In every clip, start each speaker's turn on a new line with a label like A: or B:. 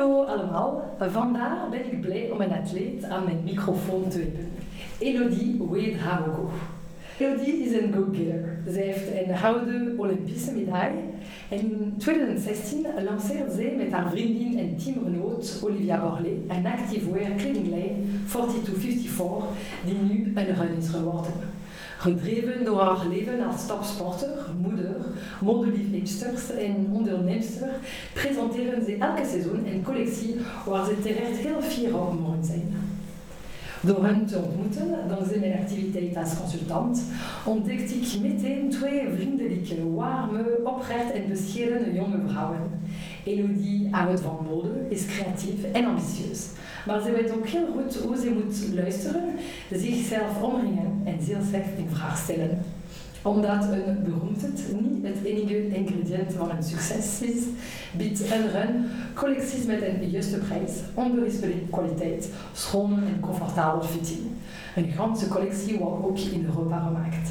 A: Hallo allemaal, vandaag ben ik blij om een atleet aan mijn microfoon te hebben. Elodie Weedhago. Elodie is een go-getter. Zij heeft een gouden Olympische medaille. En in 2016 lanceerde zij met haar vriendin en teamgenoot Olivia Borlé een activewear kledinglijn 4254 die nu een run is geworden. Gedreven door haar leven als topsporter, moeder, modeliefhebster en onderneemster, presenteren ze elke seizoen een collectie waar ze terecht heel fier op mogen zijn. Door hen te ontmoeten, dankzij mijn activiteit als consultant, ontdekte ik meteen twee vriendelijke, warme, oprecht en bescheiden jonge vrouwen. Elodie houdt van mode, is creatief en ambitieus. Maar ze weet ook heel goed hoe ze moet luisteren, zichzelf omringen en zichzelf in vraag stellen omdat een beroemdheid niet het enige ingrediënt van een succes is, biedt een run collecties met een juiste prijs, onberispelijke kwaliteit, schoon en comfortabel fitting. Een ganse collectie wordt ook in Europa gemaakt.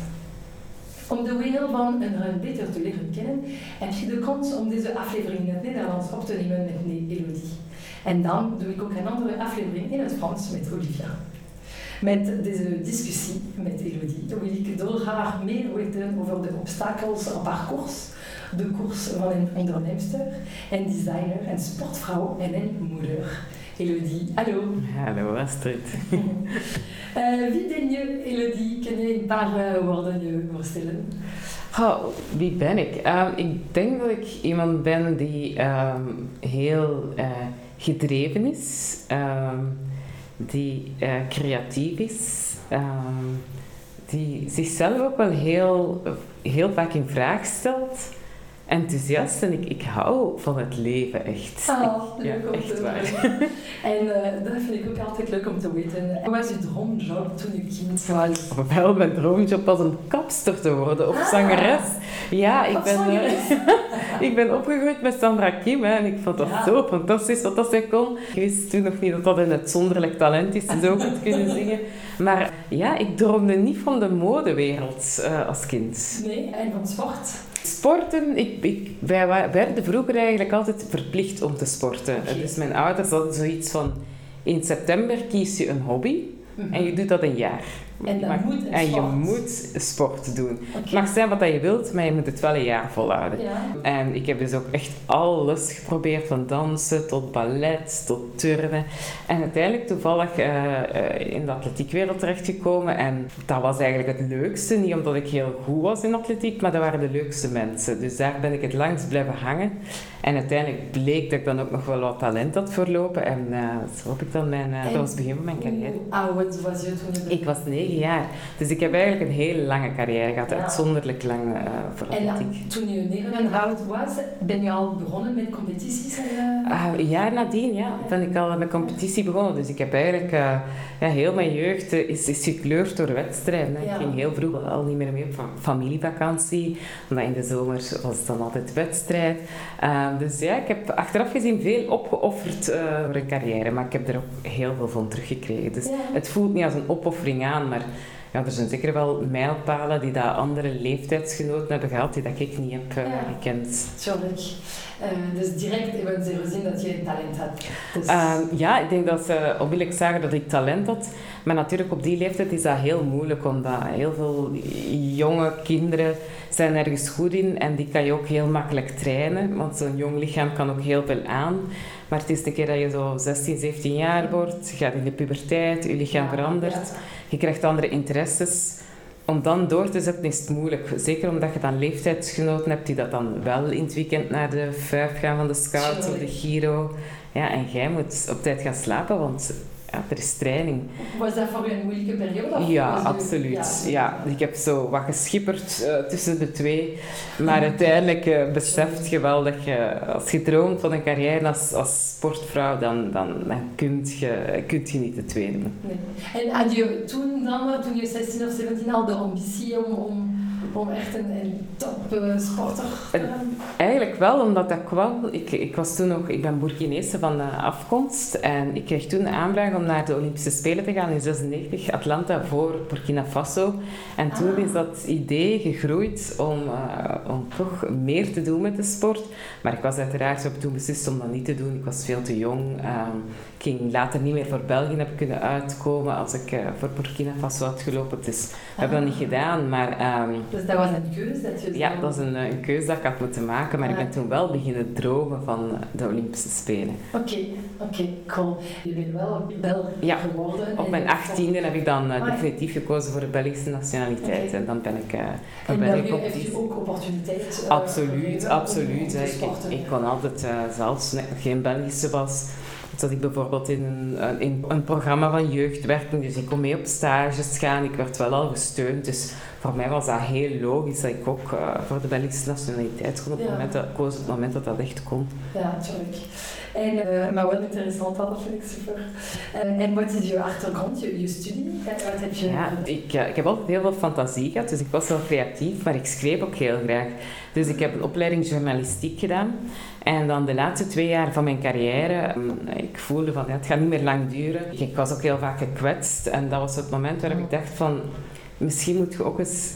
A: Om de wereld van een run beter te leren kennen, heb je de kans om deze aflevering in het Nederlands op te nemen met Elodie. En dan doe ik ook een andere aflevering in het Frans met Olivia. Met deze discussie met Elodie wil ik dolgraag meer weten over de obstakels op haar koers, de koers van een onderneemster, een designer, een sportvrouw en een moeder. Elodie, hallo.
B: Hallo Astrid.
A: uh, wie ben je, Elodie? Kun je een paar uh, woorden je voorstellen?
B: Oh, wie ben ik? Uh, ik denk dat ik iemand ben die um, heel uh, gedreven is. Um, die uh, creatief is, um, die zichzelf ook wel heel, heel vaak in vraag stelt. Enthousiast en ik, ik hou van het leven echt.
A: Oh, leuk
B: ja,
A: om
B: echt
A: te
B: waar.
A: En uh, dat vind ik ook altijd leuk om te weten. Wat was je droomjob toen je kind was?
B: Wel, mijn droomjob was om kapster te worden of
A: Ah.
B: zangeres. Ja, ik ben,
A: zangeres.
B: eh, ik ben opgegroeid met Sandra Kim hè, en ik vond dat
A: Ja.
B: zo fantastisch wat dat zij kon. Ik wist toen nog niet dat dat een uitzonderlijk talent is, zo goed kunnen zingen. Maar ja, ik droomde niet van de modewereld eh, als kind.
A: Nee, en van sport?
B: Sporten, ik, ik, wij werden vroeger eigenlijk altijd verplicht om te sporten. Dus mijn ouders hadden zoiets van, in september kies je een hobby en je doet dat een jaar.
A: En moet
B: en je moet sport doen. Het mag zijn wat dat je wilt, maar je moet het wel een jaar volhouden.
A: Ja.
B: En ik heb dus ook echt alles geprobeerd, van dansen tot ballet tot turnen. En uiteindelijk toevallig eh, in de atletiekwereld terechtgekomen. En dat was eigenlijk het leukste. Niet omdat ik heel goed was in atletiek, maar dat waren de leukste mensen. Dus daar ben ik het langst blijven hangen. En uiteindelijk bleek dat ik dan ook nog wel wat talent had voorlopen. En eh, zo heb ik dan mijn... eh, dat was het begin van mijn carrière.
A: Hoe oud was je toen je
B: Ik was negen jaar. Dus ik heb eigenlijk een hele lange carrière gehad.
A: Ja.
B: Uitzonderlijk lang eh, voor
A: En
B: atletiek.
A: toen je negen oud was, ben je al begonnen met competities? En, eh,
B: Ah, een jaar nadien ja, ben ik al met competitie begonnen. Dus ik heb eigenlijk eh, ja, heel mijn jeugd eh, is, is gekleurd door wedstrijden.
A: Ja.
B: Ik ging heel vroeg al niet meer mee op fa- familievakantie. Omdat in de zomer was het dan altijd wedstrijd. Eh, dus ja, ik heb achteraf gezien veel opgeofferd eh, voor een carrière. Maar ik heb er ook heel veel van teruggekregen. Dus
A: Ja.
B: het voelt niet als een opoffering aan, maar ja, er zijn zeker wel mijlpalen die dat andere leeftijdsgenoten hebben gehad, die dat ik niet heb uh,
A: Ja.
B: gekend.
A: Tuurlijk. Eh, dus direct hebben ze gezien dat je talent had. Dus,
B: Ehm, ja, ik denk dat ze onmiddellijk zagen dat ik talent had. Maar natuurlijk op die leeftijd is dat heel moeilijk, omdat heel veel jonge kinderen zijn ergens goed in en die kan je ook heel makkelijk trainen, want zo'n jong lichaam kan ook heel veel aan. Maar het is de keer dat je zo 16, 17 jaar wordt, je gaat in de puberteit, je lichaam
A: ja,
B: verandert,
A: ja.
B: Je krijgt andere interesses. Om dan door te zetten is het moeilijk. Zeker omdat je dan leeftijdsgenoten hebt die dat dan wel in het weekend naar de vijf gaan van de scouts of de. Giro. Ja, en jij moet op tijd gaan slapen, want ja, er is training.
A: Was dat voor u een moeilijke periode?
B: Ja,
A: u-
B: absoluut. Ja, ik heb zo wat geschipperd eh, tussen de twee. Maar uiteindelijk eh, beseft je wel dat je, als je droomt van een carrière als, als sportvrouw, dan, dan, dan kun, je, kunt je niet de twee doen.
A: Nee. En had je toen dan, toen je 16 of 17 al de ambitie om, om, om echt een, een topsporter te
B: En- Eigenlijk wel, omdat dat kwam. Ik, ik was toen nog, ik ben Burkinese van eh, afkomst en ik kreeg toen de aanvraag om naar de Olympische Spelen te gaan in 96, Atlanta voor Burkina Faso. En toen
A: Ah.
B: is dat idee gegroeid om, eh, om toch meer te doen met de sport. Maar ik was uiteraard, heb toen beslist om dat niet te doen. Ik was veel te jong. Ehm, ik ging later niet meer voor België hebben kunnen uitkomen als ik eh, voor Burkina Faso had gelopen. Dus we hebben dat niet gedaan, maar... ehm,
A: Dus dat was een keuze dat je
B: ja, dat is een, eh, een keuze dat ik had moeten maken, maar ik ben
A: Ja.
B: toen wel beginnen dromen van de Olympische Spelen.
A: Oké, oké, cool. Je bent wel Belg
B: Ja,
A: geworden.
B: Op mijn achttiende heb ik dan eh,
A: Ah,
B: definitief gekozen voor de Belgische nationaliteit en dan ben ik... eh
A: En
B: ben ik op
A: heeft je ook opportuniteit.
B: Absoluut, absoluut. Ik, ik kon altijd, zelfs geen Belgische was, zat ik bijvoorbeeld in een, een- in een programma van jeugdwerking, dus ik kon mee op stages gaan. Ik werd wel al gesteund, dus voor mij was dat heel logisch dat ik ook eh, voor de Belgische nationaliteit kon op het moment dat, koos op het moment dat dat echt kon.
A: Ja, natuurlijk. En, eh, maar wel interessant, dat vind ik super. Eh, en wat is je achtergrond, je, je studie? Wat heb je...
B: Ja, ik, ik heb altijd heel veel fantasie gehad, dus ik was wel creatief, maar ik schreef ook heel graag. Dus ik heb een opleiding journalistiek gedaan. En dan de laatste twee jaar van mijn carrière, mm, ik voelde van ja, het gaat niet meer lang duren. Ik was ook heel vaak gekwetst en dat was het moment waarop ik dacht van misschien moet je ook eens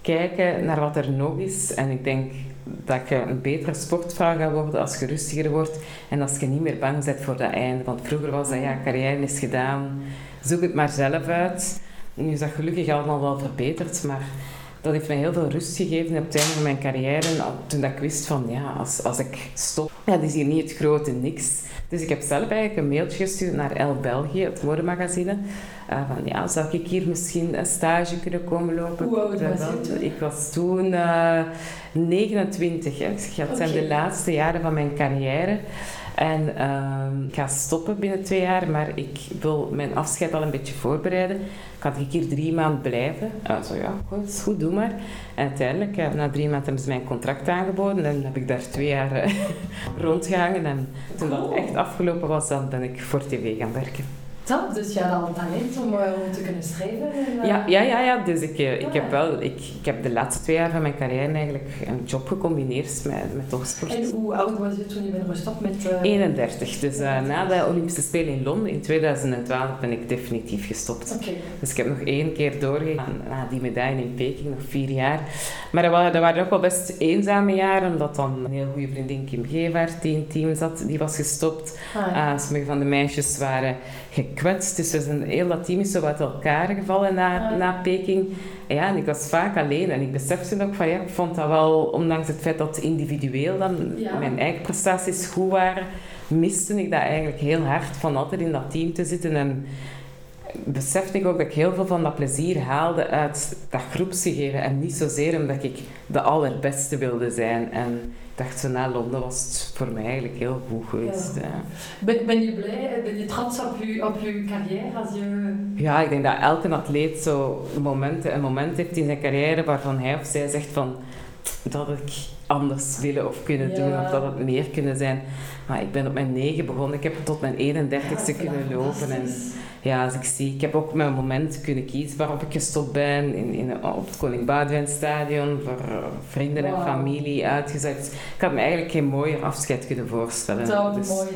B: kijken naar wat er nog is. En ik denk dat je een betere sportvrouw gaat worden als je rustiger wordt en als je niet meer bang bent voor dat einde. Want vroeger was dat ja, carrière is gedaan, zoek het maar zelf uit. Nu is dat gelukkig allemaal wel verbeterd, maar dat heeft mij heel veel rust gegeven op het einde van mijn carrière. En Toen dat ik wist van, ja, als, als ik stop, ja, dat is hier niet het grote niks. Dus ik heb zelf eigenlijk een mailtje gestuurd naar El België, het modemagazine. eh, van, ja, zou ik hier misschien een stage kunnen komen lopen?
A: Hoe oud
B: Ik zei
A: was je toen?
B: Ik was toen eh, 29. Hè. Ik zeg, ja, het zijn de laatste jaren van mijn carrière. En ehm, ik ga stoppen binnen twee jaar, maar ik wil mijn afscheid al een beetje voorbereiden. Kan ik hier drie maanden blijven? Uh, zo ja, goed, is goed, doe maar. En uiteindelijk, eh, na drie maanden hebben ze mij een contract aangeboden en heb ik daar twee jaar eh, rondgehangen. En toen dat echt afgelopen was, dan ben ik voor tv gaan werken.
A: Dus je had al talent om, eh, om te kunnen schrijven. En, eh,
B: Ja, ja, ja, ja. dus ik, eh, ik, heb wel, ik, ik heb de laatste twee jaar van mijn carrière eigenlijk een job gecombineerd met, met topsport.
A: En hoe oud was je toen je bent gestopt met... eh,
B: 31. Dus na de Olympische Spelen in Londen in 2012 ben ik definitief gestopt.
A: Oké.
B: Dus ik heb nog één keer doorgegaan na die medaille in Peking, nog vier jaar. Maar dat waren, dat waren ook wel best eenzame jaren, omdat dan een heel goede vriendin Kim Gevaert, die in het team zat, die was gestopt.
A: Ah, ja.
B: Uh, sommige van de meisjes waren gekwetst, dus we zijn heel dat team is zo uit elkaar gevallen na,
A: Ah.
B: na Peking. Ja, en ik was vaak alleen en ik besefte ook van ja, ik vond dat wel, ondanks het feit dat individueel dan
A: Ja.
B: mijn eigen prestaties goed waren, miste ik dat eigenlijk heel hard van altijd in dat team te zitten en besefte ik ook dat ik heel veel van dat plezier haalde uit dat groepsgegeven en niet zozeer omdat ik de allerbeste wilde zijn. En dacht zo na Londen was het voor mij eigenlijk heel goed geweest.
A: Ja.
B: Ja.
A: Ben, ben je blij, ben je trots op je, op je carrière als je...
B: Ja, ik denk dat elke atleet zo momenten, een moment heeft in zijn carrière waarvan hij of zij zegt van dat ik anders willen of kunnen doen of dat het meer kunnen zijn. Maar ik ben op mijn negen begonnen, ik heb tot mijn 31ste kunnen lopen. En ja, als ik zie, ik heb ook mijn moment kunnen kiezen waarop ik gestopt ben in, in, op het Koning Stadion voor eh, vrienden en familie uitgezet. Ik had me eigenlijk geen mooier afscheid kunnen voorstellen.
A: Dat
B: Dus,
A: mooi.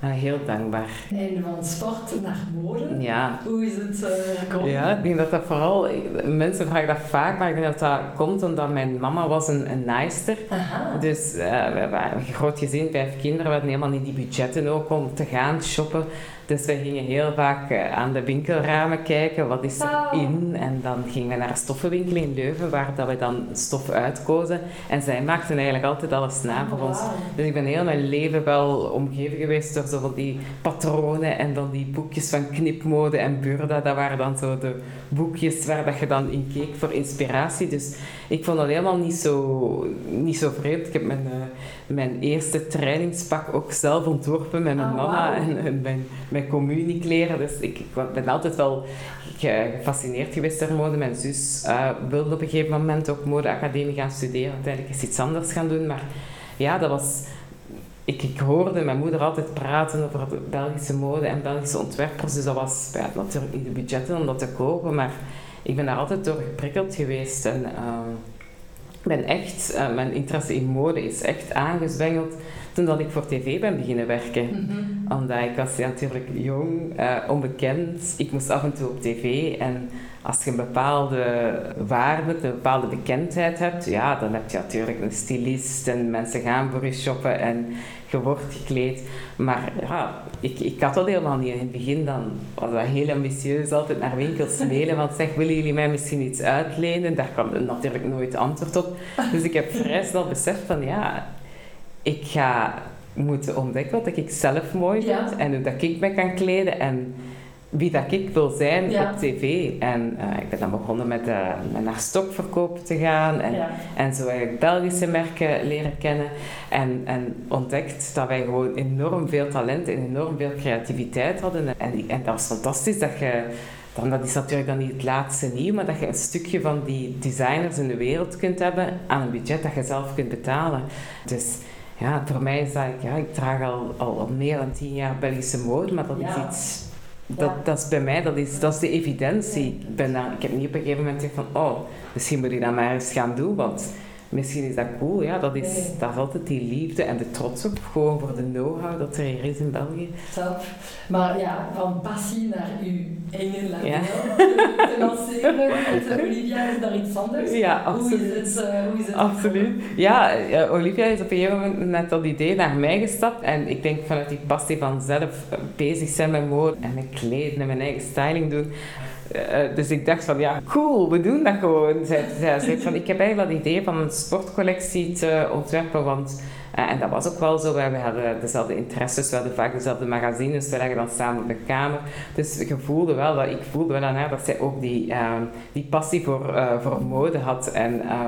B: heel dankbaar.
A: En van sport naar mode?
B: Ja.
A: Hoe is het uh, gekomen?
B: Ja, ik denk dat dat vooral... Mensen vragen dat vaak, maar ik denk dat dat komt omdat mijn mama was een, een naaister.
A: Aha.
B: Dus uh, we waren een groot gezin, vijf kinderen. We hadden helemaal niet die budgetten ook om te gaan shoppen. Dus we gingen heel vaak uh, aan de winkelramen kijken, wat is er
A: Ah.
B: in? En dan gingen we naar een stoffenwinkel in Leuven, waar dat we dan stof uitkozen. En zij maakten eigenlijk altijd alles na voor ons.
A: Wauw.
B: Dus ik ben heel mijn leven wel omgeven geweest door zo van die patronen en dan die boekjes van knipmode en Burda. Dat waren dan zo de boekjes waar dat je dan in keek voor inspiratie. Dus ik vond dat helemaal niet zo, niet zo vreemd. Ik heb mijn, uh, mijn eerste trainingspak ook zelf ontworpen met mijn
A: Ah,
B: mama en, en mijn, mijn communiekleren. Dus ik, ik ben altijd wel gefascineerd geweest door mode. Mijn zus uh, wilde op een gegeven moment ook modeacademie gaan studeren. Uiteindelijk is iets anders gaan doen. Maar ja, dat was... Ik, ik hoorde mijn moeder altijd praten over de Belgische mode en Belgische ontwerpers. Dus dat was ja, natuurlijk niet de budgetten om dat te kopen. Maar ik ben daar altijd door geprikkeld geweest. En uh, ben echt... Uh, mijn interesse in mode is echt aangezwengeld toen dat ik voor tv ben beginnen werken.
A: Mm -hmm.
B: Omdat ik was ja, natuurlijk jong, uh, onbekend. Ik moest af en toe op tv. En als je een bepaalde waarde, een bepaalde bekendheid hebt, ja, dan heb je natuurlijk een stylist en mensen gaan voor je shoppen en je wordt gekleed. Maar ja, ik, ik had dat helemaal niet. In het begin dan was dat heel ambitieus, altijd naar winkels mailen, want zeg, willen jullie mij misschien iets uitlenen? Daar kwam natuurlijk nooit antwoord op. Dus ik heb vrij snel beseft van, ja, ik ga moeten ontdekken wat ik zelf mooi vind
A: Ja.
B: en hoe dat ik me kan kleden en wie dat ik wil zijn
A: Ja.
B: op tv. En eh, ik ben dan begonnen met, eh, met naar stokverkoop te gaan en,
A: Ja.
B: en zo eigenlijk Belgische merken leren kennen en, en ontdekt dat wij gewoon enorm veel talent en enorm veel creativiteit hadden. En, en dat was fantastisch dat je... Dan, dat is natuurlijk dan niet het laatste nieuw, maar dat je een stukje van die designers in de wereld kunt hebben aan een budget dat je zelf kunt betalen. Dus ja, voor mij is dat, ja, ik draag al, al, al meer dan tien jaar Belgische mode, maar dat is iets, dat,
A: Ja.
B: dat is bij mij, dat is, dat is de evidentie. Ik, ben daar, ik heb niet op een gegeven moment gezegd van, oh, misschien moet ik dat maar eens gaan doen, want misschien is dat cool. Ja, dat is,
A: Nee.
B: dat is altijd die liefde en de trots op, gewoon voor de know-how dat er hier is in België.
A: Zelf. Maar ja, van passie naar uw eigen label
B: Ja.
A: te lanceren met Olivia is daar iets anders.
B: Ja,
A: Hoe
B: absoluut.
A: is het? hoe is het
B: Absoluut. Ja, eh, Olivia is op een gegeven moment met dat idee naar mij gestapt. En ik denk vanuit die passie van zelf eh, bezig zijn met mode en met kleden en mijn eigen styling doen. Eh, dus ik dacht van, ja, cool, we doen dat gewoon. Zij zei van, ik heb eigenlijk dat idee van een sportcollectie te ontwerpen, want... eh, en dat was ook wel zo, wij we hadden dezelfde interesses, we hadden vaak dezelfde magazines, we leggen dan samen op de kamer. Dus je voelde wel dat, ik voelde wel aan haar dat zij ook die, eh, die passie voor, eh, voor mode had. En eh,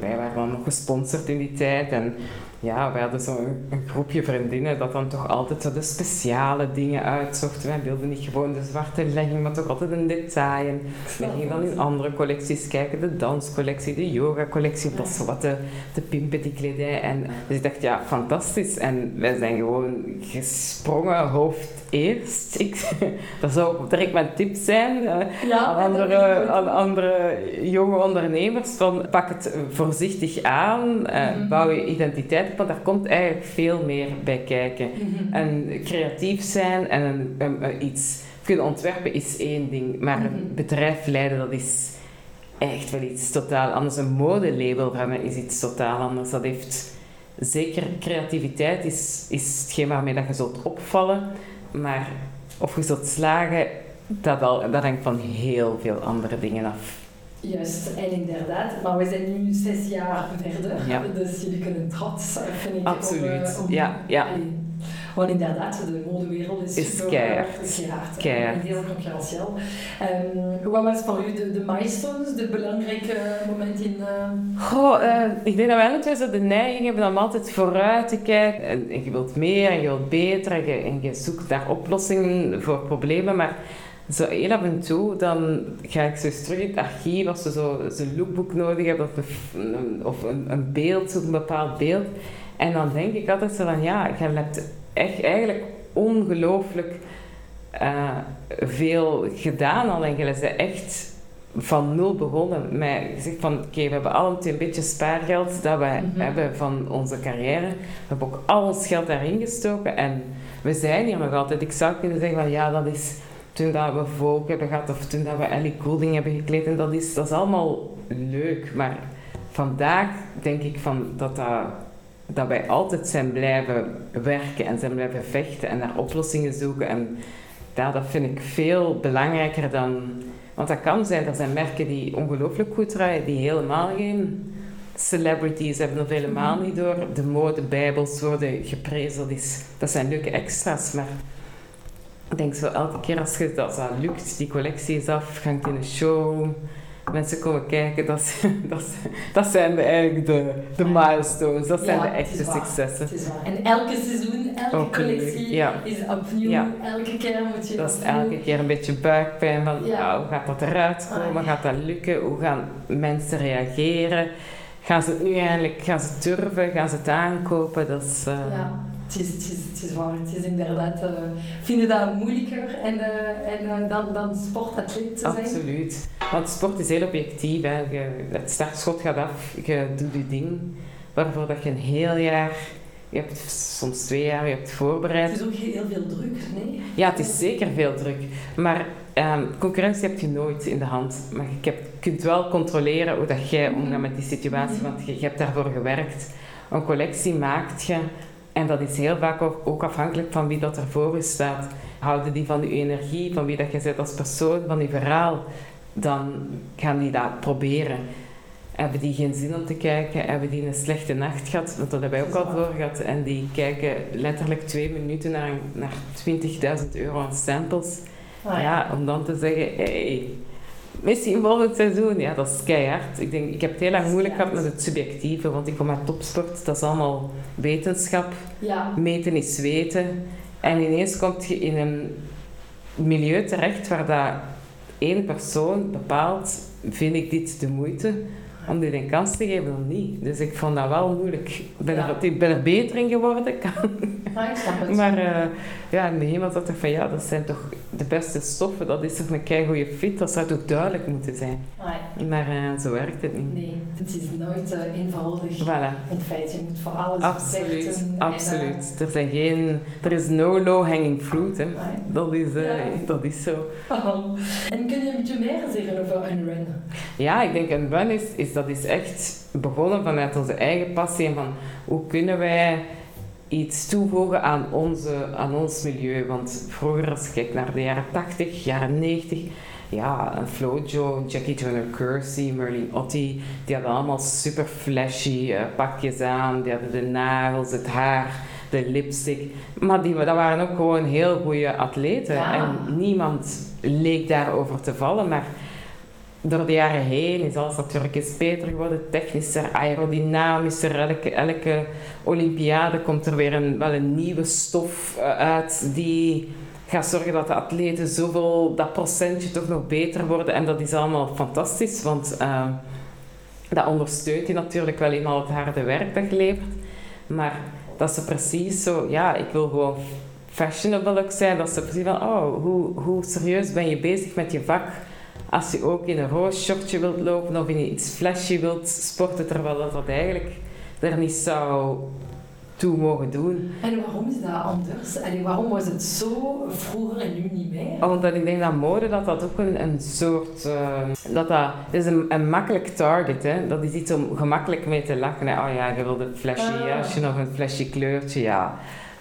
B: wij, waren dan nog gesponsord in die tijd. En ja, wij hadden zo'n een groepje vriendinnen dat dan toch altijd zo de speciale dingen uitzocht. Wij wilden niet gewoon de zwarte legging, maar toch altijd een detail. En we gingen dan in andere collecties kijken, de danscollectie, de yoga-collectie, dat zo wat te pimpen, die kledij. En, dus ik dacht, ja, fantastisch. En wij zijn gewoon gesprongen hoofd eerst. Ik, dat zou direct mijn tip zijn eh,
A: Ja,
B: aan, andere, aan andere jonge ondernemers. Van, pak het voorzichtig aan, eh,
A: Mhm.
B: bouw je identiteit op, want daar komt eigenlijk veel meer bij kijken.
A: Mhm.
B: En creatief zijn en een, een- een iets kunnen ontwerpen is één ding, maar een
A: Mhm.
B: bedrijf leiden dat is echt wel iets totaal anders. Een modelabel van is iets totaal anders. Dat heeft zeker creativiteit is, is hetgeen waarmee dat je zult opvallen, maar of je zult slagen, dat, al, dat hangt van heel veel andere dingen af.
A: Juist, en inderdaad. Maar we zijn nu zes jaar verder,
B: Ja.
A: dus jullie kunnen trots vind ik.
B: Absoluut.
A: Op, eh, op-
B: Ja, ja.
A: Allee. Want inderdaad, de modewereld is,
B: Is keihard.
A: keihard. Heel concurrentieel. Ehm, wat was voor u de, de milestones, de belangrijke momenten in... eh,
B: Goh, eh, ik denk dat wij alle twee zo de neiging hebben om altijd vooruit te kijken. En, en je wilt meer en je wilt beter en je, en je zoekt daar oplossingen voor problemen. Maar zo heel af en toe, dan ga ik zo terug in het archief als ze zo zo'n lookbook nodig hebben of een, een- of een, een beeld, zo'n bepaald beeld. En dan denk ik altijd zo van, ja, je hebt echt eigenlijk ongelooflijk eh, veel gedaan al en je bent echt van nul begonnen. Met gezegd van, oké, we hebben allemaal een beetje spaargeld dat wij
A: Mhm.
B: hebben van onze carrière. We hebben ook al ons geld daarin gestoken en we zijn hier nog altijd. Ik zou kunnen zeggen van, ja, dat is toen dat we Vogue hebben gehad of toen dat we Ellie Goulding hebben gekleed. En dat is, dat is allemaal leuk, maar vandaag denk ik van dat, dat, dat wij altijd zijn blijven werken en zijn blijven vechten en naar oplossingen zoeken. En ja, dat vind ik veel belangrijker dan... Want dat kan zijn, er zijn merken die ongelooflijk goed draaien, die helemaal geen celebrities hebben of helemaal niet door. De modebijbels worden geprezen, dat, is, dat zijn leuke extra's, maar... Ik denk zo elke keer als je dat, dat lukt, die collectie is af, hangt in een show, mensen komen kijken, dat, dat, zijn de, eigenlijk de, de milestones, dat zijn
A: Ja,
B: de echte successen.
A: En elke seizoen, elke
B: Ook
A: collectie
B: ja.
A: is opnieuw.
B: Ja.
A: Elke keer moet je
B: Dat is
A: opnieuw-
B: elke keer een beetje buikpijn van
A: Ja.
B: hoe gaat dat eruit komen,
A: Ah.
B: gaat dat lukken, hoe gaan mensen reageren, gaan ze het nu eindelijk, gaan ze het durven, gaan ze het aankopen, dat is... eh,
A: Ja, het is, het, is, het is waar. Het is inderdaad... eh vinden dat moeilijker en, eh, en, eh, dan, dan sportatleet te zijn?
B: Absoluut. Want sport is heel objectief. Hè. Je, het startschot gaat af, je doet je ding, waarvoor dat je een heel jaar, je hebt soms twee jaar, je hebt voorbereid.
A: Het is ook heel veel druk, nee?
B: Ja, het is zeker veel druk. Maar ehm, concurrentie heb je nooit in de hand. Maar je hebt- kunt wel controleren hoe dat jij omgaat met die situatie, want je, je hebt daarvoor gewerkt. Een collectie maakt je, en dat is heel vaak ook, afhankelijk van wie dat er voor je staat. Houden die van je energie, van wie dat je bent als persoon, van je verhaal, dan gaan die dat proberen. Hebben die geen zin om te kijken? Hebben die een slechte nacht gehad? Want dat hebben wij ook al voor gehad. En die kijken letterlijk twee minuten naar, naar 20.000 euro aan samples.
A: Ah,
B: Ja, om dan te zeggen, hey, misschien volgend seizoen. Ja, dat is keihard. Ik, denk, ik heb het heel lang moeilijk gehad met het subjectieve, want ik kom uit topsport. Dat is allemaal wetenschap.
A: Ja,
B: Meten is weten. En ineens kom je in een milieu terecht waar dat één persoon bepaalt, vind ik dit de moeite om dit een kans te geven of niet. Dus ik vond dat wel moeilijk. Ik ben,
A: Ja.
B: er, ik ben er beter in geworden, kan
A: ah, ik snap het.
B: maar eh, ja, in het begin was dat van ja, dat zijn toch de beste stoffen, dat is een keigoede fit, dat zou toch duidelijk moeten zijn. Maar eh, zo werkt het niet.
A: nee, het is nooit eh, eenvoudig.
B: Voilà,
A: In feite, je moet voor alles
B: absoluut,
A: vechten en,
B: absoluut. Er zijn geen, er is no low hanging fruit, hè. Dat is, eh,
A: Ja.
B: dat is zo.
A: En kun je een beetje meer zeggen over een run?
B: Ja, ik denk een run is, is, dat is echt begonnen vanuit onze eigen passie en van hoe kunnen wij iets toevoegen aan, onze, aan ons milieu. Want vroeger, als je kijkt naar de jaren 80, jaren 90, ja, Flojo, Jackie Joyner Kersey, Merlin Otti, die hadden allemaal super flashy eh, pakjes aan, die hadden de nagels, het haar, de lipstick. Maar die, dat waren ook gewoon heel goede atleten.
A: Ja.
B: En niemand leek daarover te vallen, maar door de jaren heen is alles natuurlijk eens beter geworden, technischer, aerodynamischer. Elke, elke Olympiade komt er weer een, wel een nieuwe stof eh, uit die gaat zorgen dat de atleten zoveel, dat procentje toch nog beter worden. En dat is allemaal fantastisch, want eh, dat ondersteunt je natuurlijk wel eenmaal het harde werk dat je levert. Maar dat ze precies zo, ja, ik wil gewoon fashionable ook zijn. Dat ze precies van, oh, hoe, hoe serieus ben je bezig met je vak? Als je ook in een shortje wilt lopen of in iets flashy wilt sporten, terwijl dat, dat eigenlijk er niet zou toe mogen doen.
A: En waarom is dat anders? En waarom was het zo vroeger en nu niet meer?
B: Omdat ik denk dat mode dat dat ook een, een soort... eh, dat dat het is een, een makkelijk target, hè. Dat is iets om gemakkelijk mee te lachen. Hè. Oh ja, je wilt een flashy
A: Ah.
B: jasje, nog een flashy kleurtje, ja.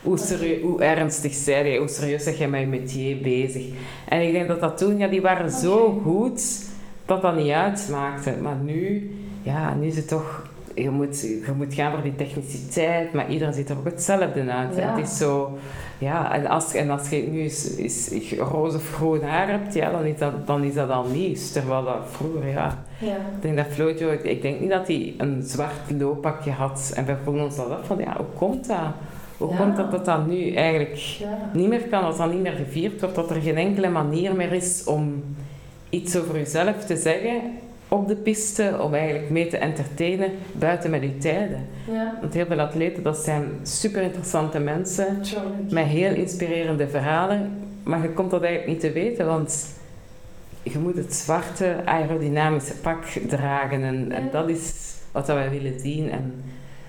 B: Hoe, serieus, hoe ernstig zei je, hoe serieus zeg je met je métier bezig? En ik denk dat dat toen, ja, die waren zo goed dat dat niet uitmaakte. Maar nu, ja, nu is het toch... Je moet, je moet gaan voor die techniciteit, maar iedereen ziet er ook hetzelfde uit.
A: Ja.
B: Het is zo... Ja, en als, en als je nu is, is, roze of groen haar hebt, ja, dan, is dat, dan is dat al nieuws. Terwijl dat vroeger, ja...
A: Ja.
B: Ik denk dat Flojo, ik, ik denk niet dat hij een zwart looppakje had. En wij vroegen ons dat af van, ja, hoe komt dat? Hoe
A: Ja.
B: komt dat dat dat nu eigenlijk
A: ja.
B: niet meer kan, als dat niet meer gevierd wordt, dat er geen enkele manier meer is om iets over jezelf te zeggen op de piste, om eigenlijk mee te entertainen buiten met je tijden.
A: ja.
B: Want heel veel atleten, dat zijn super interessante mensen met heel inspirerende verhalen, maar je komt dat eigenlijk niet te weten, want je moet het zwarte aerodynamische pak dragen. En, en dat is wat wij willen zien. En,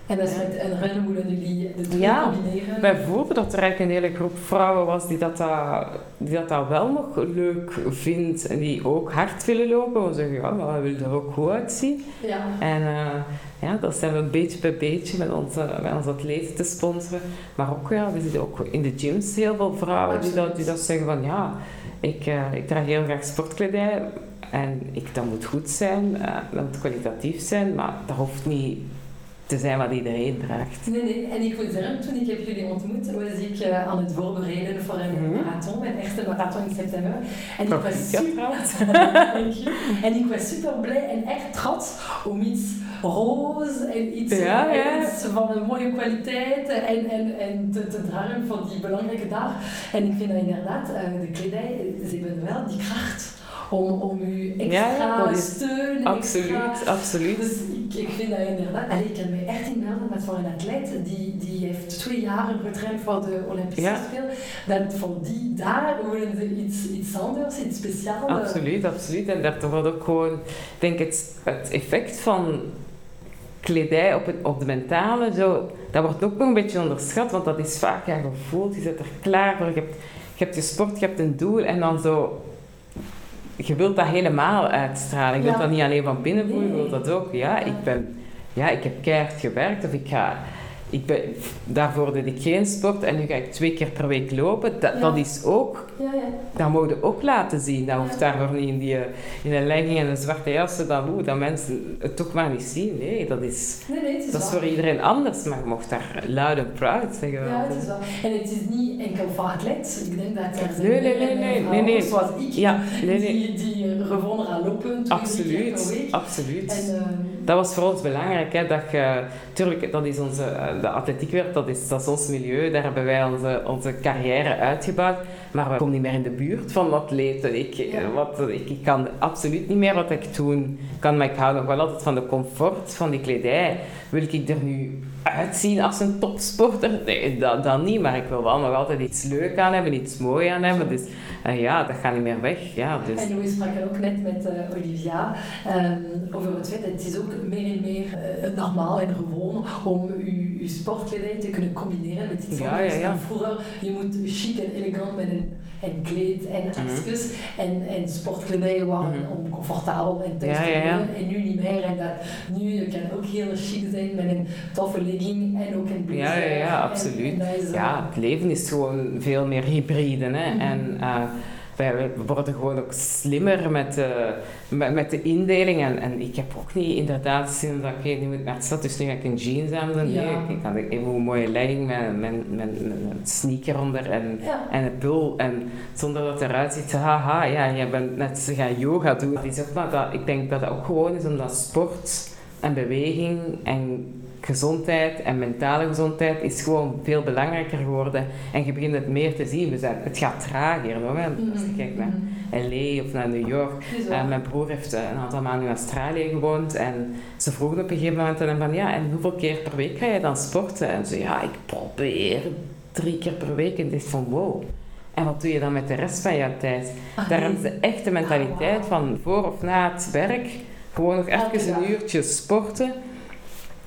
A: en dat is met een jullie de ja, combineren?
B: wij voelden dat er eigenlijk een hele groep vrouwen was die dat, dat, die dat, dat wel nog leuk vindt en die ook hard willen lopen. We zeggen, ja, we willen er ook goed uitzien.
A: Ja.
B: En uh, ja, dat zijn we beetje bij beetje met onze, met onze atleten te sponsoren. Maar ook, ja, we zitten ook in de gyms heel veel vrouwen die dat, die dat zeggen van, ja, ik, uh, ik draag heel graag sportkledij en ik, dat moet goed zijn, uh, dat moet kwalitatief zijn, maar dat hoeft niet te zijn wat iedereen draagt.
A: Nee, nee. En ik moet zeggen, toen ik heb jullie ontmoet, was ik uh, aan het voorbereiden voor een mm -hmm. marathon, mijn eerste marathon in september. En ik, was super, en ik was super blij en echt trots om iets roze en iets,
B: ja, ja.
A: iets van een mooie kwaliteit en, en, en te, te dragen voor die belangrijke dag. En ik vind dat inderdaad, uh, de kledij, ze hebben wel die kracht om, om u extra
B: ja,
A: steun.
B: Absoluut,
A: extra,
B: absoluut.
A: Dus ik, ik vind dat inderdaad. Allee, ik kan me echt inbeelden met een atleet die, die heeft twee jaar getraind voor de Olympische
B: ja.
A: Spelen. Dat voor die daar willen ze iets, iets anders, iets speciaals.
B: Absoluut, absoluut. En dat wordt ook gewoon, ik denk het, het effect van kledij op, het, op de mentale, zo, dat wordt ook nog een beetje onderschat, want dat is vaak ja, gevoeld, je zit er klaar voor, je hebt, je hebt je sport, je hebt een doel en dan zo je wilt dat helemaal uitstralen. Je wilt
A: Ja.
B: dat niet alleen van binnen voelen, je wilt dat ook. Ja, ik ben... Ja, ik heb keihard gewerkt of ik ga... Ik ben, daarvoor deed ik geen sport en nu ga ik twee keer per week lopen. Dat,
A: Ja.
B: dat is ook...
A: Ja, ja.
B: Dat moet je ook laten zien. Dat hoeft daarvoor niet in, die, in een legging en een zwarte jas. Dan, oeh, dat mensen het toch maar niet zien. Nee, dat is,
A: Nee, nee, het is
B: dat is voor iedereen anders. Maar je mocht daar luid en proud zeggen.
A: Ja, het is wel. En het is niet enkel atleten. Ik denk dat er
B: Nee, nee, nee, nee, nee, nee.
A: zoals ik,
B: Ja, nee, nee.
A: die, die gewoon gaan lopen twee, drie keer per
B: Absoluut,
A: week.
B: absoluut.
A: En, ehm,
B: Dat was voor ons belangrijk, hè, dat je, tuurlijk, dat is onze, eh, de atletiekwereld, dat is, dat is ons milieu, daar hebben wij onze, onze carrière uitgebouwd, maar we komen niet meer in de buurt van atleten. Ik, eh,
A: Ja.
B: wat, ik, ik kan absoluut niet meer wat ik toen kan, maar ik hou nog wel altijd van de comfort van die kledij. Wil ik er nu uitzien als een topsporter? Nee, dat, dat niet, maar ik wil wel nog altijd iets leuk aan hebben, iets mooi aan hebben, dus eh, ja, dat gaat niet meer weg. Ja, dus.
A: En we spraken ook net met eh, Olivia ehm, over het feit dat het is ook meer en meer eh, normaal en gewoon om je, je sportkledij te kunnen combineren met iets anders
B: ja,
A: vroeger. Je moet chic en elegant met een, een kleed en
B: Mhm.
A: accessoires en, en sportkledij waren
B: Mhm.
A: om comfortabel en thuis te
B: ja.
A: En nu niet meer. En dat nu je kan ook heel chic zijn met een toffe legging en ook blazer.
B: Ja, ja, ja, absoluut.
A: en eh,
B: Ja, het leven is gewoon veel meer hybride. Hè?
A: Mhm.
B: En uh, wij, worden gewoon ook slimmer met, uh, met, met, de indeling. En, en ik heb ook niet inderdaad zin dat ik nu moet naar de stad, dus nu ga ik een jeans aan doen. Nee,
A: Ja.
B: ik had even een mooie legging met, met, met, met een sneaker onder en,
A: Ja.
B: en een pul. En zonder dat het eruit ziet, haha, ja, je bent net ze gaan yoga doen. Is ook maar dat, ik denk dat dat ook gewoon is omdat sport en beweging en gezondheid en mentale gezondheid is gewoon veel belangrijker geworden. En je begint het meer te zien. We zijn, het gaat trager. Hoor. Als je kijkt naar LA of naar New York.
A: Is
B: Uh,
A: waar.
B: mijn broer heeft een aantal maanden in Australië gewoond. En ze vroegen op een gegeven moment aan hem van... Ja, en hoeveel keer per week ga je dan sporten? En ze ja, ik probeer drie keer per week. En ik dacht van, wow. En wat doe je dan met de rest van je tijd?
A: Ah,
B: Daar echt de mentaliteit
A: Ah,
B: van voor of na het werk gewoon nog even een uurtje sporten.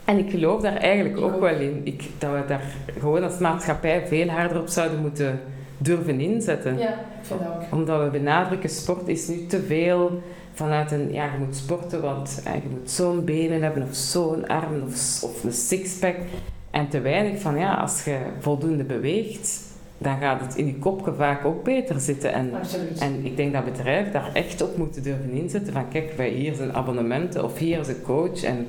B: En ik geloof daar eigenlijk ook wel in. Ik, dat we daar gewoon als maatschappij veel harder op zouden moeten durven inzetten.
A: Ja, ik vind dat ook.
B: Omdat we benadrukken, sport is nu te veel vanuit een, ja, je moet sporten, want eh, je moet zo'n benen hebben, of zo'n armen, of, of een sixpack. En te weinig van, ja, als je voldoende beweegt, dan gaat het in je kop vaak ook beter zitten. En,
A: Absoluut.
B: en ik denk dat bedrijven daar echt op moeten durven inzetten. Van kijk, wij, hier zijn abonnementen of hier is een coach. En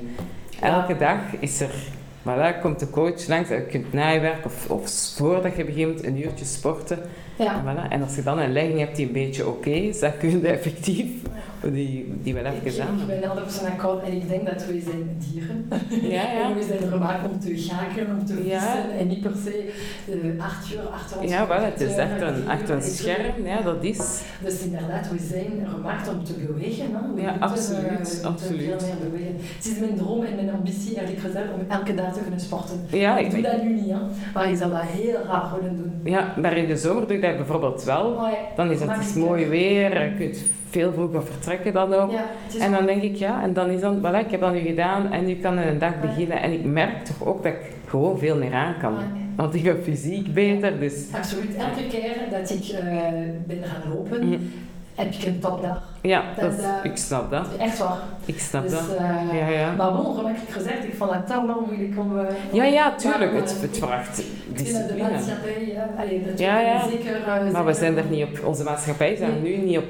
B: elke dag is er, voilà, komt de coach langs. Je kunt na je werk of, of voordat je begint een uurtje sporten. En,
A: ja.
B: voilà. en als je dan een legging hebt die een beetje oké is, dan kun je effectief die, die wel even aan.
A: ik ben 100% akkoord en ik denk dat wij zijn dieren.
B: Ja, ja.
A: En we zijn gemaakt om te gaken, om te
B: Ja.
A: vissen en niet per se eh, acht uur achter ons
B: Ja, wel, het is achter een, een scherm, ja, dat is.
A: Dus inderdaad, we zijn gemaakt om te bewegen. Hè? We
B: Ja, absoluut,
A: we moeten
B: absoluut.
A: veel meer bewegen. Het is mijn droom en mijn ambitie, eerlijk gezegd, om elke dag te kunnen sporten.
B: Ja,
A: ik
B: ik,
A: doe dat nu niet, hè? maar ik zal dat heel graag willen doen.
B: ja, maar in de zomer doe ik dat bijvoorbeeld wel. Dan is het is
A: niet
B: mooi weer, je kunt veel vroeger vertrekken dan ook.
A: Ja,
B: En dan denk ik, ja, en dan is dan, voilà, ik heb dat nu gedaan en nu kan ik een dag beginnen. En ik merk toch ook dat ik gewoon veel meer aan kan.
A: Ja.
B: Want ik ben fysiek beter, dus
A: Absoluut. Elke keer dat ik eh, ben gaan lopen,
B: mm,
A: heb ik een topdag.
B: ja,
A: Dat, eh,
B: ik snap dat.
A: Echt waar.
B: Ik snap
A: Dus,
B: dat.
A: eh,
B: Ja, ja.
A: Maar bon, gemakkelijk gezegd, ik vond het toch wel moeilijk om...
B: Ja, ja, tuurlijk.
A: maar,
B: Het, het vraagt
A: dat de
B: discipline.
A: maatschappij, ja, allee,
B: Ja, ja.
A: zeker...
B: Maar we zijn er niet op, onze maatschappij zijn nu niet op,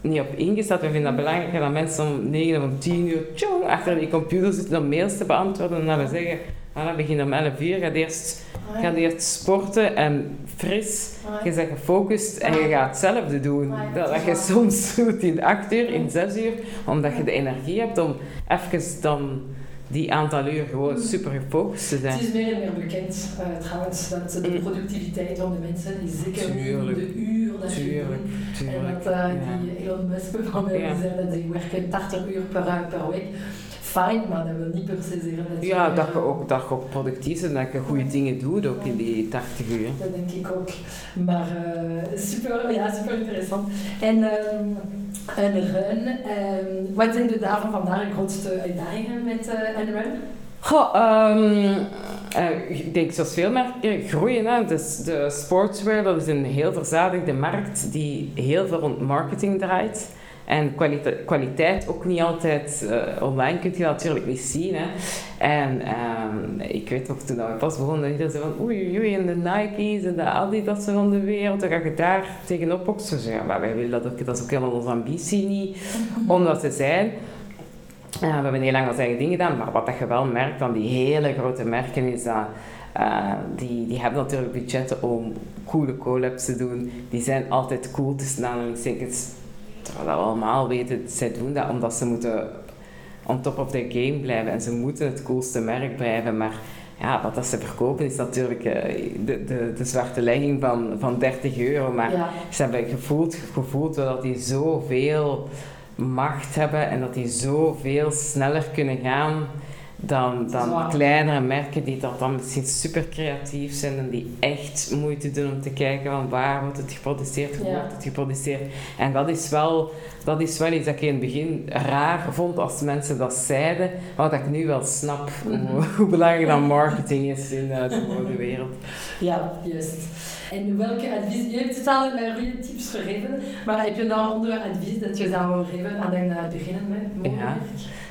B: niet op ingesteld. We vinden het belangrijker dat mensen om 9 of om 10 uur tjong, achter die computer zitten om mails te beantwoorden. En dat we zeggen, voilà, begin om 11 uur, ga eerst,
A: Ah,
B: ga eerst sporten en fris.
A: ah,
B: Je bent gefocust en je gaat hetzelfde doen. Dat,
A: dat
B: dat je soms doet in 8 uur, in 6 uur, omdat je de energie hebt om even dan die aantal uur gewoon
A: Mm.
B: super gefocust te zijn.
A: Het is meer en meer bekend eh, trouwens dat de
B: Mm.
A: productiviteit van de mensen is zeker niet
B: Tuurlijk.
A: de uur dat je
B: Tuurlijk,
A: doet. En dat eh,
B: ja.
A: die Elon Musk bijvoorbeeld
B: Ja.
A: zei dat die werken 80 uur per, per week. Fijn, maar dat wil niet per se zeggen dat
B: Ja,
A: je-
B: dat je ook, dat je ook productief bent, dat je goede dingen doet ook in die 80 uur.
A: Dat denk ik ook. Maar eh, super, ja, super interessant. En een run, ehm, wat zijn de dagen vandaag de grootste uitdagingen met eh, een run?
B: Goh, eh, ik denk zoals veel merken groeien. Hè. Dus de sportswear, dat is een heel verzadigde markt die heel veel rond marketing draait. En kwalite- kwaliteit ook niet altijd eh, online kun je dat natuurlijk niet zien. Hè. En ehm, ik weet nog toen we pas begonnen, iedereen zei van oei oei oei, en de Nike's en de Adidas van de wereld, dan ga je daar tegenop boksen. Zeg, ja, maar wij willen dat ook, dat is ook helemaal onze ambitie niet om dat te zijn. Ja, we hebben heel lang onze eigen dingen gedaan, maar wat dat je wel merkt van die hele grote merken is dat eh, die, die hebben natuurlijk budgetten om coole collabs te doen. Die zijn altijd cool tussen aanhalingstekens. Terwijl we allemaal weten, zij doen dat omdat ze moeten on top of their game blijven en ze moeten het coolste merk blijven. Maar ja, wat dat ze verkopen is natuurlijk eh, de, de, de zwarte legging van, van 30 euro. Maar
A: Ja,
B: ze hebben gevoeld, gevoeld dat die zoveel macht hebben en dat die zoveel sneller kunnen gaan dan, dan kleinere merken die dat dan misschien super creatief zijn en die echt moeite doen om te kijken van waar wordt het geproduceerd, hoe wordt het geproduceerd. En dat is, wel, dat is wel iets dat ik in het begin raar vond als mensen dat zeiden, maar dat ik nu wel snap hoe,
A: Mhm.
B: hoe belangrijk dat marketing is in eh, de modewereld.
A: ja, juist. En welke advies, je hebt het al mij goede tips gegeven, maar heb je nog een ander advies dat je zou geven aan een modewerk?
B: Ja.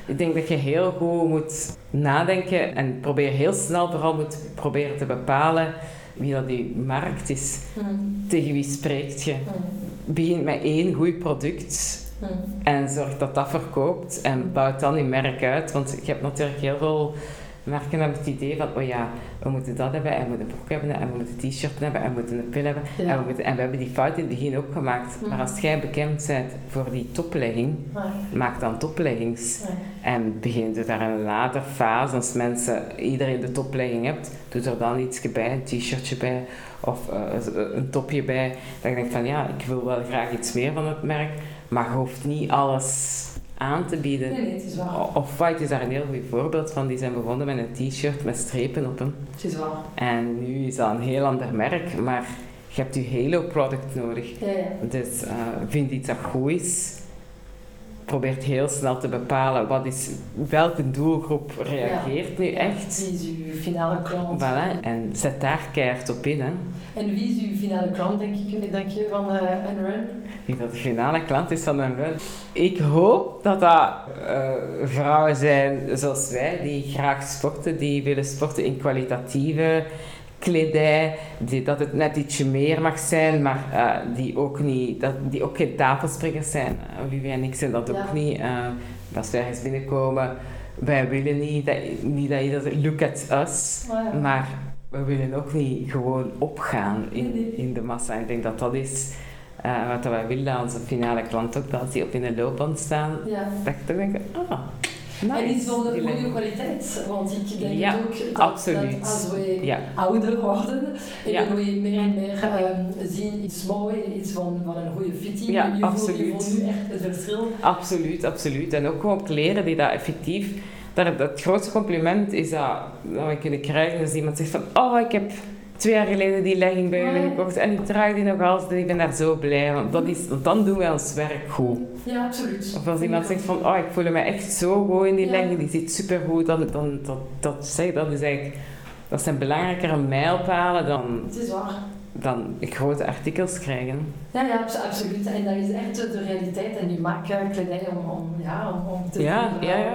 B: Ik denk dat je heel goed moet nadenken en probeer heel snel vooral moet proberen te bepalen wie dat die markt is.
A: Hmm,
B: Tegen wie spreekt je?
A: hmm,
B: Begin met één goed product
A: hmm.
B: en zorg dat dat verkoopt en bouw dan je merk uit. Want je hebt natuurlijk heel veel merken hebben het idee van, oh ja, we moeten dat hebben en we moeten een broek hebben en we moeten een t-shirt hebben en we moeten een pil hebben.
A: Ja.
B: En, we moeten, en we hebben die fout in het begin ook gemaakt. Maar als jij bekend bent voor die toplegging,
A: Ah,
B: maak dan topleggings. En begint er daar in een later fase, als mensen, iedereen de toplegging hebt, doet er dan iets bij, een t-shirtje bij of eh, een topje bij. Dat je denkt van ja, ik wil wel graag iets meer van het merk, maar je hoeft niet alles aan te bieden.
A: Nee, nee, het is waar.
B: O- Off-White is daar een heel goed voorbeeld van. Die zijn begonnen met een t-shirt met strepen op hem.
A: Het is waar.
B: En nu is dat een heel ander merk, maar je hebt je Halo product nodig.
A: Ja, ja.
B: Dus eh, vind iets dat goed is. Probeert heel snel te bepalen wat is, welke doelgroep reageert nu echt.
A: Wie is uw finale klant?
B: Voilà, en zet daar keihard op in. Hè.
A: En wie is uw finale klant, denk ik, denk je, van eh een run?
B: Wie dat de finale klant is van een run. Ik hoop dat dat eh, vrouwen zijn zoals wij, die graag sporten, die willen sporten in kwalitatieve kledij, die, dat het net ietsje meer mag zijn, maar eh, die, ook niet, dat, die ook geen tafelspringers zijn. Uh, Olivia en ik zijn dat
A: Ja.
B: ook niet. Eh, als wij ergens binnenkomen, wij willen niet dat, niet dat iedereen zegt, look at us,
A: ja.
B: maar we willen ook niet gewoon opgaan in, in de massa. Ik denk dat dat is eh, wat wij willen onze finale klant ook, dat die op in de loopband staan.
A: Ja.
B: Dat ik toch denk, ah, nice.
A: En iets van de goede kwaliteit, want ik denk
B: Ja,
A: ook dat,
B: absoluut.
A: dat als we
B: Ja,
A: ouder worden,
B: Ja.
A: en we meer en meer ehm, zien iets moois, iets van, van een goede fitting,
B: Ja,
A: je, voelt, je
B: absoluut.
A: voelt nu echt het verschil.
B: absoluut, absoluut. En ook gewoon kleren die dat effectief... Dat, het- het grootste compliment is dat, dat we kunnen krijgen als iemand zegt van, oh, ik heb twee jaar geleden die legging bij
A: Ja.
B: gekocht en ik draag die nog altijd en ik ben daar zo blij van. Dat is, dan doen wij ons werk goed.
A: Ja, absoluut.
B: Of als iemand zegt van, oh ik voel me echt zo goed in die
A: Ja.
B: legging, die zit super goed, dan, dan dat, dat, zeg, dat is eigenlijk, dat zijn belangrijkere mijlpalen dan,
A: Het is waar.
B: dan grote artikels krijgen.
A: Ja, ja, abso- absoluut. En dat is echt de realiteit. En je maakt kledij om, om, ja, om, om te
B: Ja,
A: voelen,
B: ja, ja.
A: eh,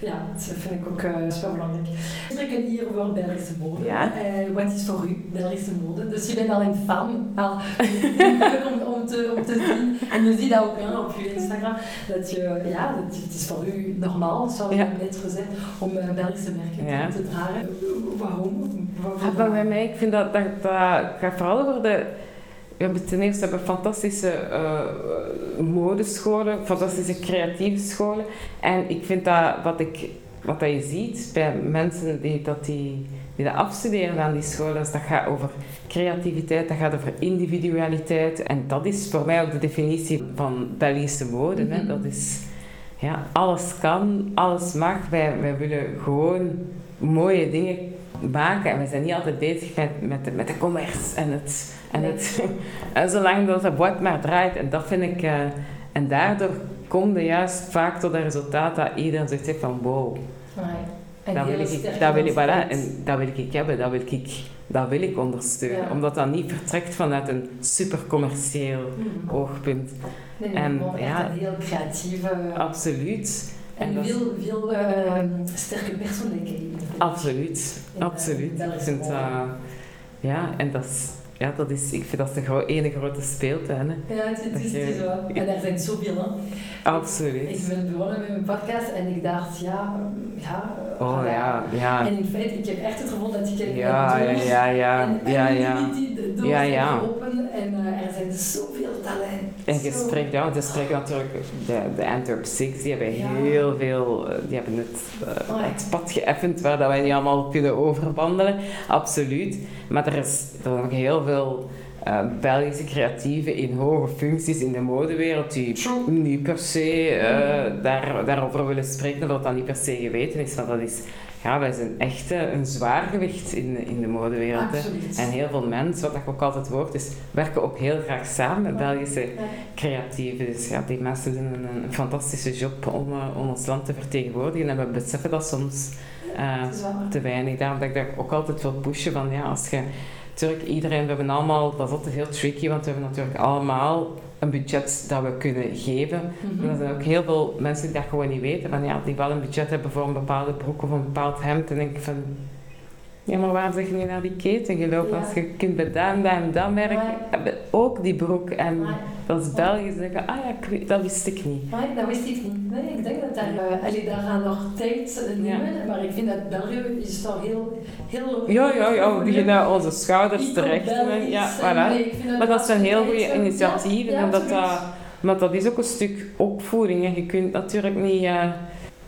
A: ja, dat vind ik ook uh, super belangrijk. We spreken hier over Belgische mode.
B: Ja.
A: Eh, wat is voor u Belgische mode? Dus je bent al een fan. Al, om, om, te, om te zien. En je ziet dat ook hè, op je Instagram. Dat je, ja, dat, het is voor u normaal, zou je
B: Ja.
A: net gezegd, om eh, Belgische merken
B: Ja.
A: te dragen. Waarom? Waarom?
B: Ah, maar bij mij, ik vind dat, dat, dat gaat vooral over de... We hebben ten eerste hebben fantastische eh, modescholen, fantastische creatieve scholen. En ik vind dat wat, ik, wat dat je ziet bij mensen die dat, die, die dat afstuderen aan die scholen, is dat gaat over creativiteit, dat gaat over individualiteit. En dat is voor mij ook de definitie van Belgische mode. hè.
A: Mhm.
B: Dat is, ja, alles kan, alles mag. Wij, wij willen gewoon mooie dingen maken. En we zijn niet altijd bezig met, met, de, met de commerce en het... En, het, en zolang dat het wat maar draait. En dat vind ik... eh, en daardoor komt er juist vaak tot het resultaat dat iedereen zegt van wow, dat wil ik, dat wil ik, voilà,
A: identiteit.
B: en dat wil ik hebben, dat wil ik, dat wil ik ondersteunen.
A: Ja.
B: Omdat dat niet vertrekt vanuit een super commercieel
A: Mhm.
B: oogpunt.
A: Nee,
B: En, ja.
A: een heel creatieve
B: Absoluut.
A: En veel, veel eh, sterke persoonlijkheden.
B: Absoluut,
A: eh,
B: absoluut. Ik vind dat, ja, en dat is, ja, dat is, ik vind dat de gro- ene grote speeltuin. hè.
A: Ja, het, is, het is wel. En er zijn zoveel. Hè. Ik
B: Absoluut.
A: ben begonnen met mijn podcast en ik dacht, ja, ja.
B: Oh ja, ja.
A: En in feite, ik heb echt het gevoel dat ik
B: Ja, ja, ja, ja,
A: en,
B: ja, ja.
A: die, die, die doos
B: Ja, ja.
A: geopend en eh, er zijn zoveel talent.
B: En je
A: Zo-
B: spreekt, ja, want je spreekt natuurlijk, de, de Antwerp Six, die hebben heel veel, eh, die hebben het, het pad geëffend waar dat wij niet allemaal kunnen overwandelen, absoluut. Maar er is er heel veel eh, Belgische creatieven in hoge functies in de modewereld die niet per se eh, daar, daarover willen spreken, omdat dat niet per se geweten is. Want dat is, ja, wij zijn echt eh, een zwaargewicht in, in de modewereld. En heel veel mensen, wat ik ook altijd hoor, is werken ook heel graag samen met Belgische creatieven. Dus ja, die mensen doen een, een fantastische job om, om ons land te vertegenwoordigen. En we beseffen dat soms te weinig. Daarom dat ik dat ook altijd wil pushen van ja, als je... Natuurlijk, iedereen, we hebben allemaal... Dat is altijd heel tricky, want we hebben natuurlijk allemaal een budget dat we kunnen geven.
A: Mhm.
B: En er zijn ook heel veel mensen die dat gewoon niet weten. Van ja, die wel een budget hebben voor een bepaalde broek of een bepaald hemd. En denk ik van... Ja, maar waar zeg je nu naar die keten gelopen?
A: Ja.
B: Als je kunt bij dat en dat en merk, hebben ook die broek. En dat is België. Ze zeggen, ah ja, ik weet- dat wist ik niet.
A: Dat wist ik niet. Nee, ik denk dat daar, uh, allee, daar gaan nog tijd nemen, maar ik vind dat België is toch heel, heel...
B: Ja, ja, ja, we beginnen onze schouders terecht.
A: Belgisch
B: Ja,
A: en
B: voilà.
A: nee,
B: Maar dat zijn heel
A: absoluut
B: goede initiatieven.
A: ja,
B: en dat, maar dat is ook een stuk opvoeding. hè. Je kunt natuurlijk niet eh,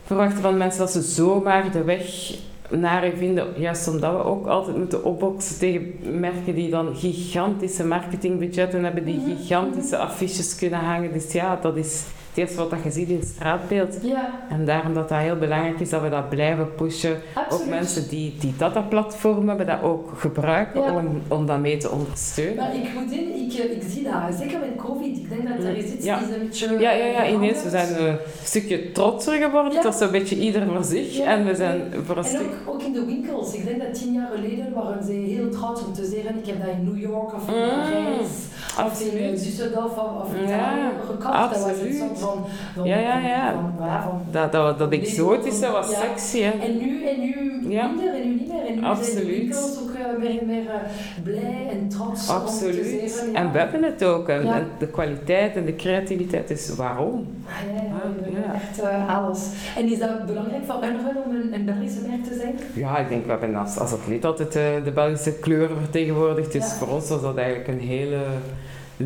B: verwachten van mensen dat ze zomaar de weg naar je vinden. Juist omdat we ook altijd moeten opboksen tegen merken die dan gigantische marketingbudgetten hebben, die
A: Mhm,
B: gigantische affiches kunnen hangen. Dus ja, dat is het eerste wat dat je ziet in het straatbeeld.
A: Ja,
B: En daarom dat dat heel belangrijk is dat we dat blijven pushen.
A: absoluut.
B: Ook mensen die, die dataplatform hebben, dat ook gebruiken
A: Ja.
B: om, om dat mee te ondersteunen.
A: Maar ik moet in, ik, eh, ik zie dat, zeker met COVID, ik denk dat er is iets
B: Ja.
A: is een beetje...
B: Ja, ja, ja, ineens. We zijn een stukje trotser geworden. Dat is een beetje ieder voor zich. En we zijn voor een
A: En
B: stuk...
A: ook, ook in de winkels. Ik denk dat tien jaar geleden waren ze heel trots om te zeggen ik heb dat in New York of in
B: Mm,
A: Parijs of eh,
B: Absoluut.
A: Düsseldorf of, of
B: Ja,
A: gekocht. Dat was het
B: absoluut.
A: soort van... van
B: Ja, ja, ja.
A: Van, van, ja, van,
B: Dat, dat, dat exotische was
A: Ja.
B: sexy, hè.
A: En nu, en nu
B: Ja.
A: minder en nu niet meer. En nu zijn de
B: Absoluut.
A: ook eh, meer, meer eh, blij en trots om te
B: Absoluut.
A: zeggen. ja.
B: En we hebben het ook. En de kwaliteit en de creativiteit is waarom?
A: Ah, ja, ja, echt eh, alles. En is dat belangrijk voor anderen om een, een Belgische merk te zijn?
B: Ja, ik denk, we hebben als, als atleet altijd eh, de Belgische kleuren vertegenwoordigd. Dus
A: Ja.
B: voor ons was dat eigenlijk een hele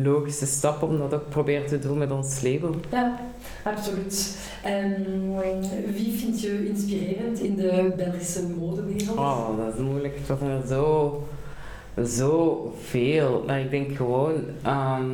B: logische stap om dat ook proberen te doen met ons label.
A: Ja, absoluut. En wie vind je inspirerend in de Belgische modewereld?
B: Oh, dat is moeilijk. Dat zijn er zo, zo veel. Maar ik denk gewoon... ehm,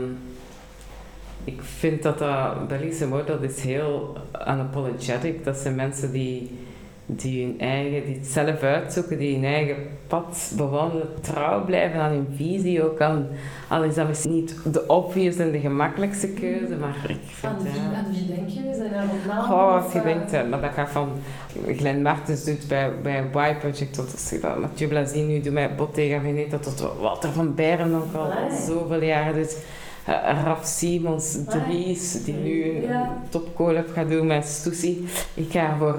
B: ik vind dat dat Belgische mode, dat is heel unapologetic. Dat zijn mensen die, die hun eigen, die het zelf uitzoeken, die hun eigen pad bewandelen, trouw blijven aan hun visie ook. Al, al is dat misschien niet de obvious en de gemakkelijkste keuze, maar ik vind...
A: Aan wie, aan wie denk je? Zijn er nog namen?
B: Oh, als je
A: eh,
B: denkt, eh, maar dat gaat van Glenn Martens doet bij, bij Y Project tot als je dat Mathieu Blazin nu doet met Bottega Veneta tot Walter van Beren ook al
A: Amai.
B: zoveel jaren doet. Eh, Raf Simons,
A: Amai.
B: Dries, die nu een
A: Ja.
B: topcollab gaat doen met Stussy. Ik ga voor,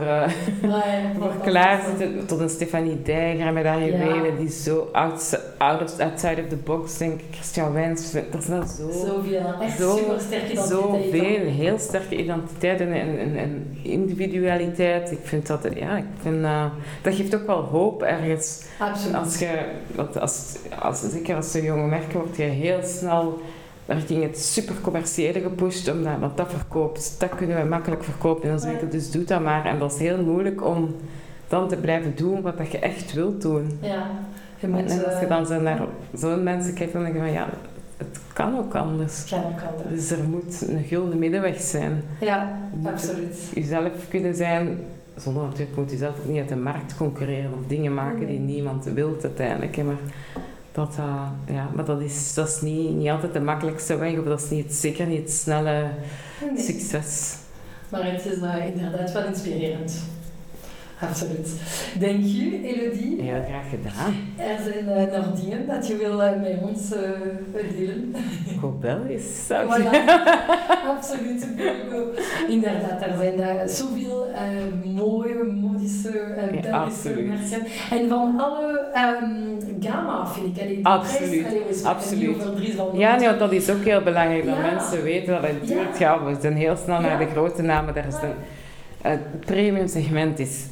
A: maar,
B: voor klaarzitten tot een Stefanie Dijger met haar juwelen die zo out of, outside of the box denk ik. Christian Wijns, er zijn zo
A: Zoveel. Echt
B: Zo-
A: super sterke
B: Zoveel, heel sterke identiteit en, en, individualiteit. Ik vind dat, ja, ik vind, eh, dat geeft ook wel hoop ergens.
A: Absoluut.
B: Als je, als, als, zeker als een jonge merk wordt je heel snel richting het super commerciële gepusht, omdat, want dat verkoopt, dat kunnen we makkelijk verkopen in onze winkel, dus doe dat maar. En dat is heel moeilijk om dan te blijven doen wat dat je echt wilt doen.
A: Ja. Je
B: En,
A: moet,
B: en als je
A: eh,
B: dan zo naar zo'n mensen kijkt, dan denk je van ja, het kan ook anders.
A: het kan ook anders.
B: Dus er moet een gulden middenweg zijn.
A: Ja,
B: moet
A: absoluut.
B: Jezelf kunnen zijn, zonder natuurlijk moet je zelf ook niet uit de markt concurreren of dingen maken die niemand wil uiteindelijk. Maar dat, eh, ja, maar dat is, dat is niet, niet altijd de makkelijkste weg, of dat is niet, zeker niet het snelle
A: Nee.
B: succes.
A: Maar het is eh, inderdaad wel inspirerend. Absoluut. Denk je, Elodie,
B: Heel graag gedaan.
A: er zijn eh, nog dingen dat je wil eh, met ons eh, delen?
B: Belgisch, zou ik
A: Voilà. Absoluut. Inderdaad, er zijn daar zoveel mooie, modische
B: Ja,
A: Belgische
B: absoluut.
A: merken. En van alle ehm gamma, vind ik. Allee,
B: Absoluut,
A: Prijs,
B: absoluut. Ja, nee, dat is ook heel belangrijk, dat
A: Ja.
B: mensen weten dat het natuurlijk
A: Ja.
B: We zijn heel snel naar
A: Ja.
B: de grote namen. Daar is
A: Ja.
B: een, het premium segment is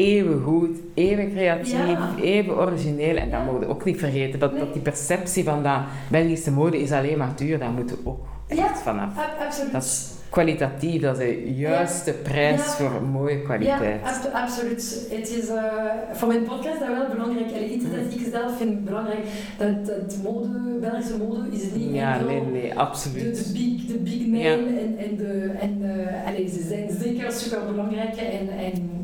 B: even goed, even creatief,
A: Ja.
B: even origineel. En dat
A: Ja.
B: mogen we ook niet vergeten, dat,
A: Nee.
B: dat die perceptie van dat Belgische mode is alleen maar duur, daar moeten we ook echt vanaf.
A: Absoluut.
B: Dat is kwalitatief, dat is de juiste prijs voor mooie kwaliteit.
A: Ja, abso- absoluut. Het is eh, voor mijn podcast dat wel belangrijk. Allee, iets dat ik zelf vind belangrijk. Dat, dat mode, Belgische mode is niet
B: Ja,
A: enkel
B: nee, nee,
A: de,
B: absoluut.
A: de, big, de big name en, en, de, en eh, allee, ze zijn zeker super belangrijk. En, en,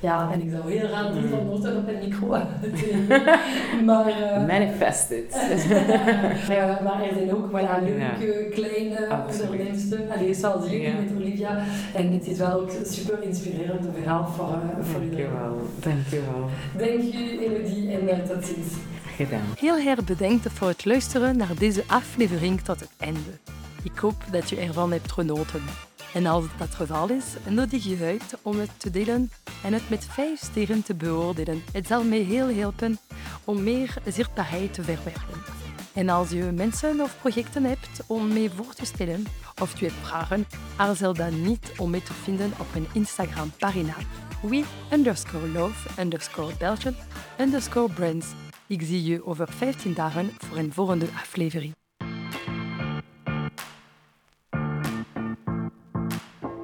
A: ja, en ik zou heel graag drie van Noten op een micro maar, eh,
B: Manifest it.
A: ja, maar er zijn ook voilà, leuke kleine
B: Absoluut.
A: ondernemsten. Allee, zoals jullie
B: Ja.
A: met Olivia. En het is wel ook een super inspirerend verhaal voor, eh, voor iedereen.
B: Dankjewel, dankjewel.
A: Dank je, Elodie, en eh, tot ziens.
B: Gedaan.
C: Heel erg bedankt voor het luisteren naar deze aflevering tot het einde. Ik hoop dat je ervan hebt genoten. En als dat het geval is, nodig je uit om het te delen en het met vijf sterren te beoordelen. Het zal mij heel helpen om meer zichtbaarheid te verwerven. En als je mensen of projecten hebt om mee voor te stellen of je hebt vragen, aarzel dan niet om mee te vinden op mijn Instagram-pagina we underscore love underscore underscore brands. Ik zie je over 15 dagen voor een volgende aflevering.